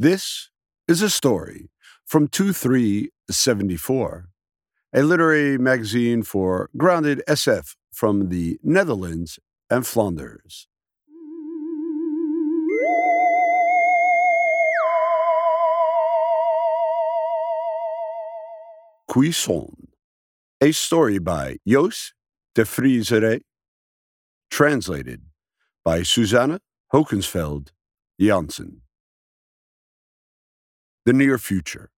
This is a story from 2374, a literary magazine for grounded SF from the Netherlands and Flanders. Cuisson, a story by Jos de Vriezere, translated by Susanne Hokensveld Janssen. The near future.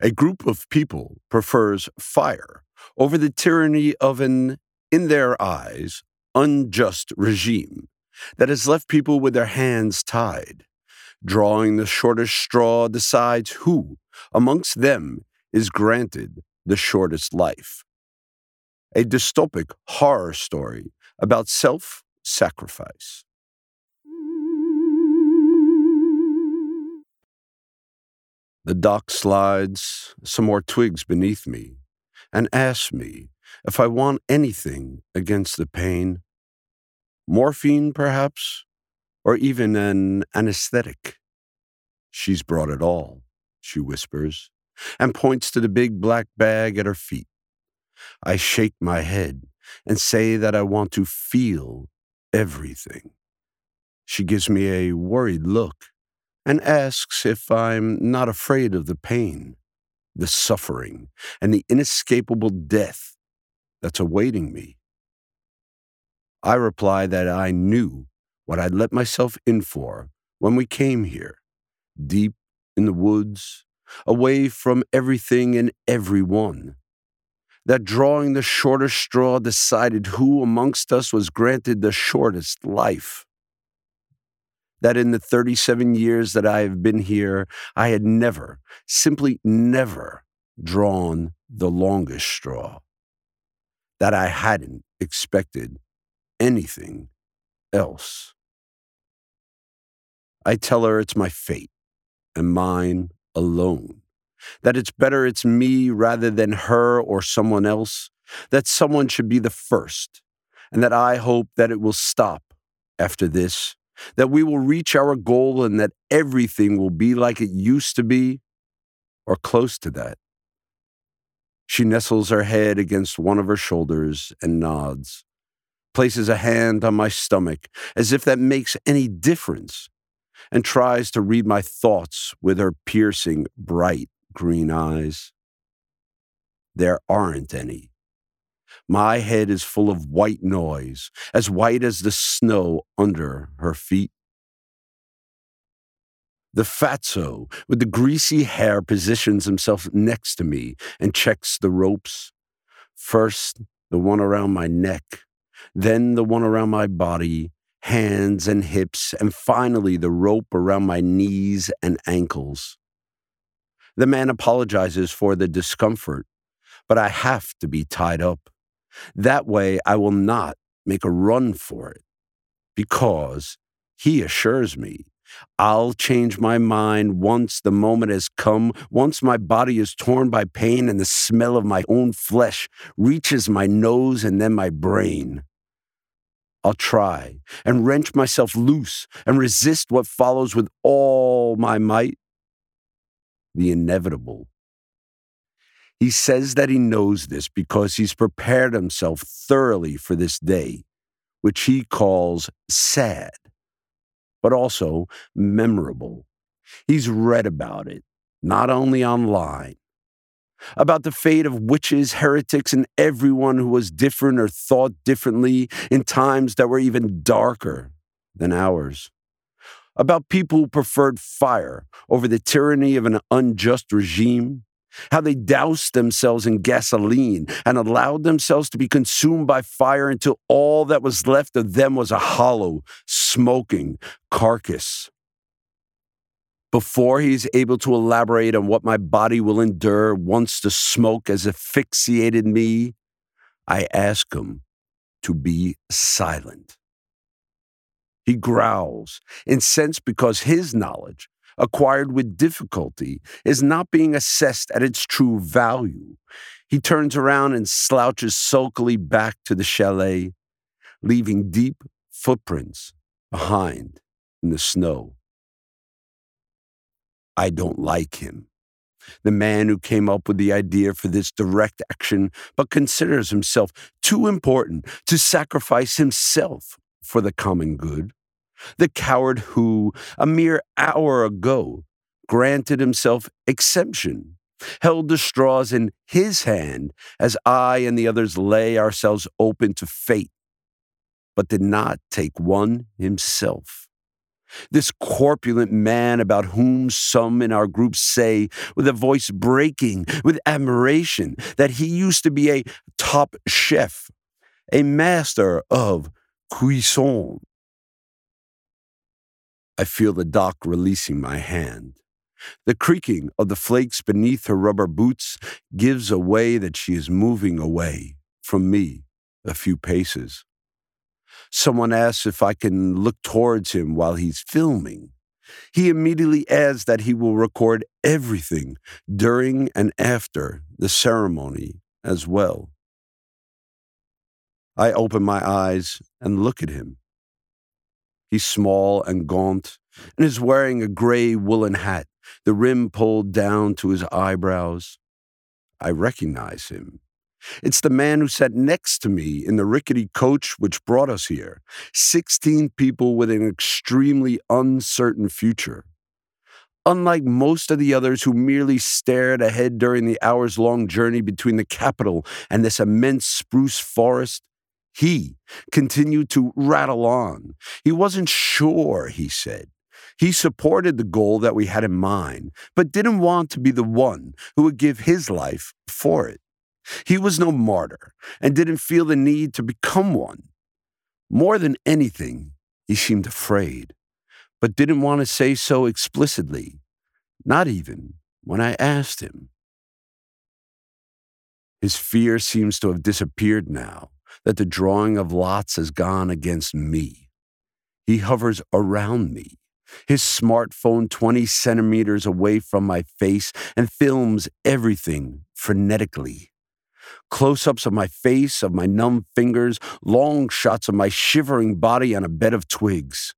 A group of people prefers fire over the tyranny of an, in their eyes, unjust regime that has left people with their hands tied. Drawing the shortest straw decides who, amongst them, is granted the shortest life. A dystopic horror story about self sacrifice. The doc slides some more twigs beneath me and asks me if I want anything against the pain. Morphine, perhaps, or even an anesthetic. She's brought it all, she whispers, and points to the big black bag at her feet. I shake my head and say that I want to feel everything. She gives me a worried look and asks if I'm not afraid of the pain, the suffering, and the inescapable death that's awaiting me. I reply that I knew what I'd let myself in for when we came here, deep in the woods, away from everything and everyone. That drawing the shortest straw decided who amongst us was granted the shortest life that in the 37 years that I have been here, I had never, simply never, drawn the longest straw. That I hadn't expected anything else. I tell her it's my fate and mine alone. That it's better it's me rather than her or someone else. That someone should be the first. And that I hope that it will stop after this that we will reach our goal and that everything will be like it used to be or close to that. She nestles her head against one of her shoulders and nods, places a hand on my stomach as if that makes any difference, and tries to read my thoughts with her piercing, bright green eyes. There aren't any. My head is full of white noise, as white as the snow under her feet. The fatso with the greasy hair positions himself next to me and checks the ropes. First, the one around my neck, then the one around my body, hands and hips, and finally the rope around my knees and ankles. The man apologizes for the discomfort, but I have to be tied up. That way, I will not make a run for it because he assures me I'll change my mind once the moment has come, once my body is torn by pain and the smell of my own flesh reaches my nose and then my brain. I'll try and wrench myself loose and resist what follows with all my might. The inevitable he says that he knows this because he's prepared himself thoroughly for this day, which he calls sad, but also memorable. He's read about it, not only online, about the fate of witches, heretics, and everyone who was different or thought differently in times that were even darker than ours. About people who preferred fire over the tyranny of an unjust regime how they doused themselves in gasoline and allowed themselves to be consumed by fire until all that was left of them was a hollow, smoking carcass. Before he's able to elaborate on what my body will endure once the smoke has asphyxiated me, I ask him to be silent. He growls, incensed because his knowledge acquired with difficulty, is not being assessed at its true value. He turns around and slouches sulkily back to the chalet, leaving deep footprints behind in the snow. I don't like him. The man who came up with the idea for this direct action, but considers himself too important to sacrifice himself for the common good. The coward who, a mere hour ago, granted himself exemption, held the straws in his hand as I and the others lay ourselves open to fate, but did not take one himself. This corpulent man about whom some in our group say, with a voice breaking with admiration, that he used to be a top chef, a master of cuisson. I feel the doc releasing my hand. The creaking of the flakes beneath her rubber boots gives away that she is moving away from me a few paces. Someone asks if I can look towards him while he's filming. He immediately adds that he will record everything during and after the ceremony as well. I open my eyes and look at him. He's small and gaunt and is wearing a gray woolen hat, the rim pulled down to his eyebrows. I recognize him. It's the man who sat next to me in the rickety coach which brought us here. 16 people with an extremely uncertain future. Unlike most of the others who merely stared ahead during the hours long journey between the capital and this immense spruce forest, he continued to rattle on. He wasn't sure, he said. He supported the goal that we had in mind, but didn't want to be the one who would give his life for it. He was no martyr and didn't feel the need to become one. More than anything, he seemed afraid, but didn't want to say so explicitly, not even when I asked him. His fear seems to have disappeared now that the drawing of lots has gone against me. He hovers around me, his smartphone 20 centimeters away from my face, and films everything frenetically close ups of my face, of my numb fingers, long shots of my shivering body on a bed of twigs.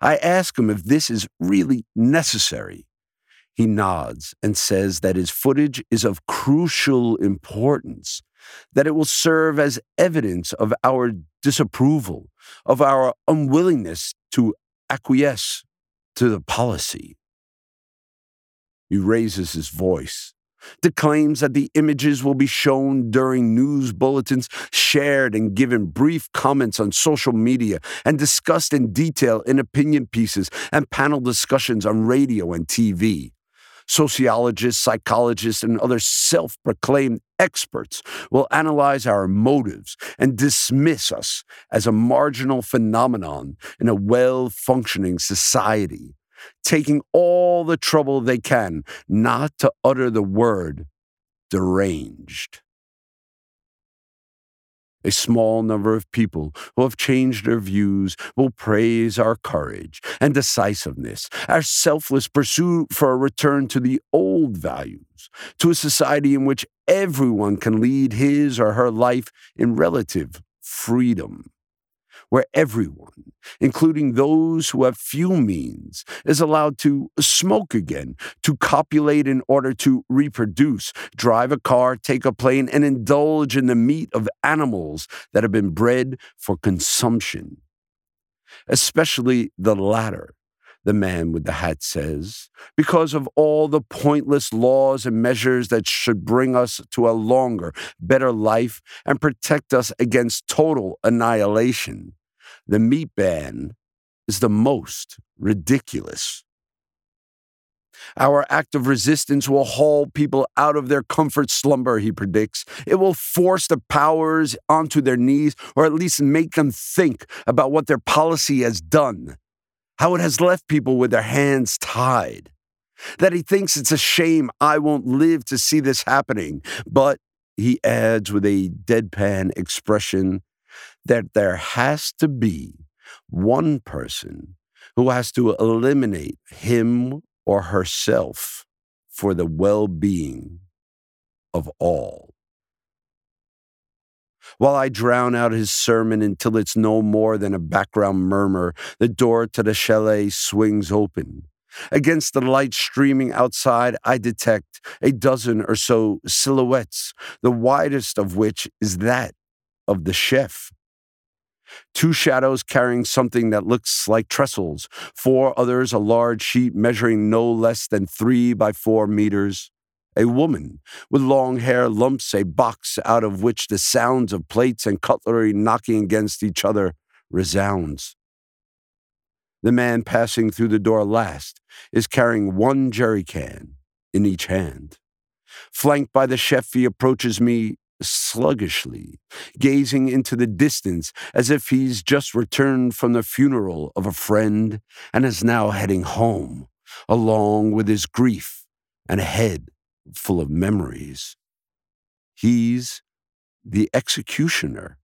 I ask him if this is really necessary. He nods and says that his footage is of crucial importance, that it will serve as evidence of our disapproval, of our unwillingness to acquiesce to the policy. He raises his voice declaims that the images will be shown during news bulletins, shared and given brief comments on social media, and discussed in detail in opinion pieces and panel discussions on radio and TV. Sociologists, psychologists, and other self proclaimed experts will analyze our motives and dismiss us as a marginal phenomenon in a well functioning society taking all the trouble they can not to utter the word deranged. A small number of people who have changed their views will praise our courage and decisiveness, our selfless pursuit for a return to the old values, to a society in which everyone can lead his or her life in relative freedom where everyone, including those who have few means, is allowed to smoke again, to copulate in order to reproduce, drive a car, take a plane, and indulge in the meat of animals that have been bred for consumption. Especially the latter the man with the hat says, because of all the pointless laws and measures that should bring us to a longer, better life and protect us against total annihilation. The meat ban is the most ridiculous. Our act of resistance will haul people out of their comfort slumber, he predicts. It will force the powers onto their knees, or at least make them think about what their policy has done how it has left people with their hands tied. That he thinks it's a shame I won't live to see this happening. But he adds with a deadpan expression that there has to be one person who has to eliminate him or herself for the well being of all. While I drown out his sermon until it's no more than a background murmur, the door to the chalet swings open. Against the light streaming outside, I detect a dozen or so silhouettes, the widest of which is that of the chef. Two shadows carrying something that looks like trestles, four others a large sheet measuring no less than three by four meters. A woman with long hair lumps a box out of which the sounds of plates and cutlery knocking against each other resounds. The man passing through the door last is carrying one jerry can in each hand. Flanked by the chef, he approaches me sluggishly, gazing into the distance as if he's just returned from the funeral of a friend and is now heading home, along with his grief and a head full of memories. He's the executioner,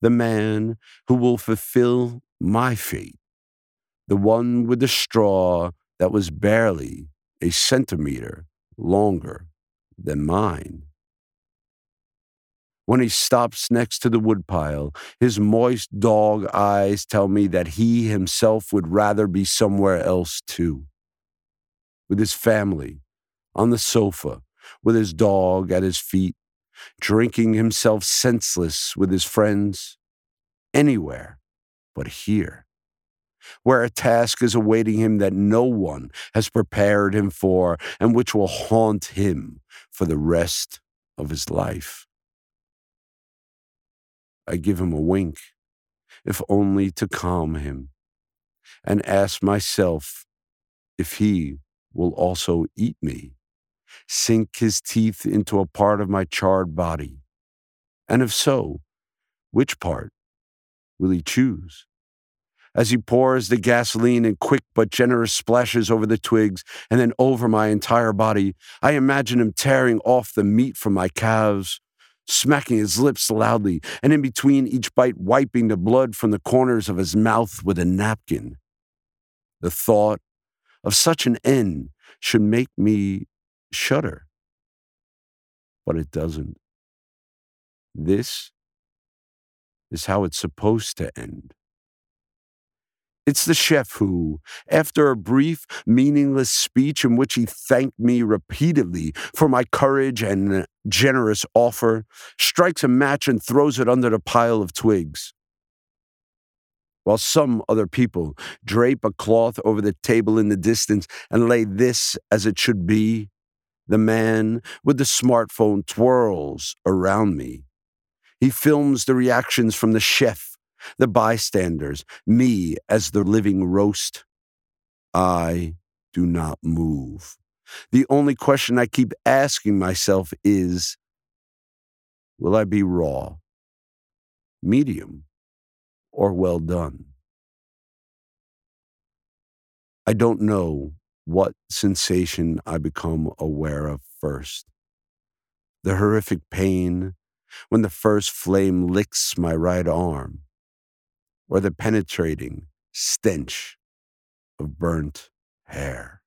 the man who will fulfill my fate, the one with the straw that was barely a centimeter longer than mine. When he stops next to the woodpile, his moist dog eyes tell me that he himself would rather be somewhere else too. With his family, on the sofa, with his dog at his feet, drinking himself senseless with his friends, anywhere but here, where a task is awaiting him that no one has prepared him for and which will haunt him for the rest of his life. I give him a wink, if only to calm him, and ask myself if he will also eat me, sink his teeth into a part of my charred body, and if so, which part will he choose? As he pours the gasoline in quick but generous splashes over the twigs and then over my entire body, I imagine him tearing off the meat from my calves, smacking his lips loudly, and in between each bite, wiping the blood from the corners of his mouth with a napkin. The thought of such an end should make me shudder. But it doesn't. This is how it's supposed to end. It's the chef who, after a brief, meaningless speech in which he thanked me repeatedly for my courage and generous offer, strikes a match and throws it under the pile of twigs. While some other people drape a cloth over the table in the distance and lay this as it should be, the man with the smartphone twirls around me. He films the reactions from the chef the bystanders, me as the living roast. I do not move. The only question I keep asking myself is Will I be raw, medium, or well done? I don't know what sensation I become aware of first. The horrific pain when the first flame licks my right arm or the penetrating stench of burnt hair.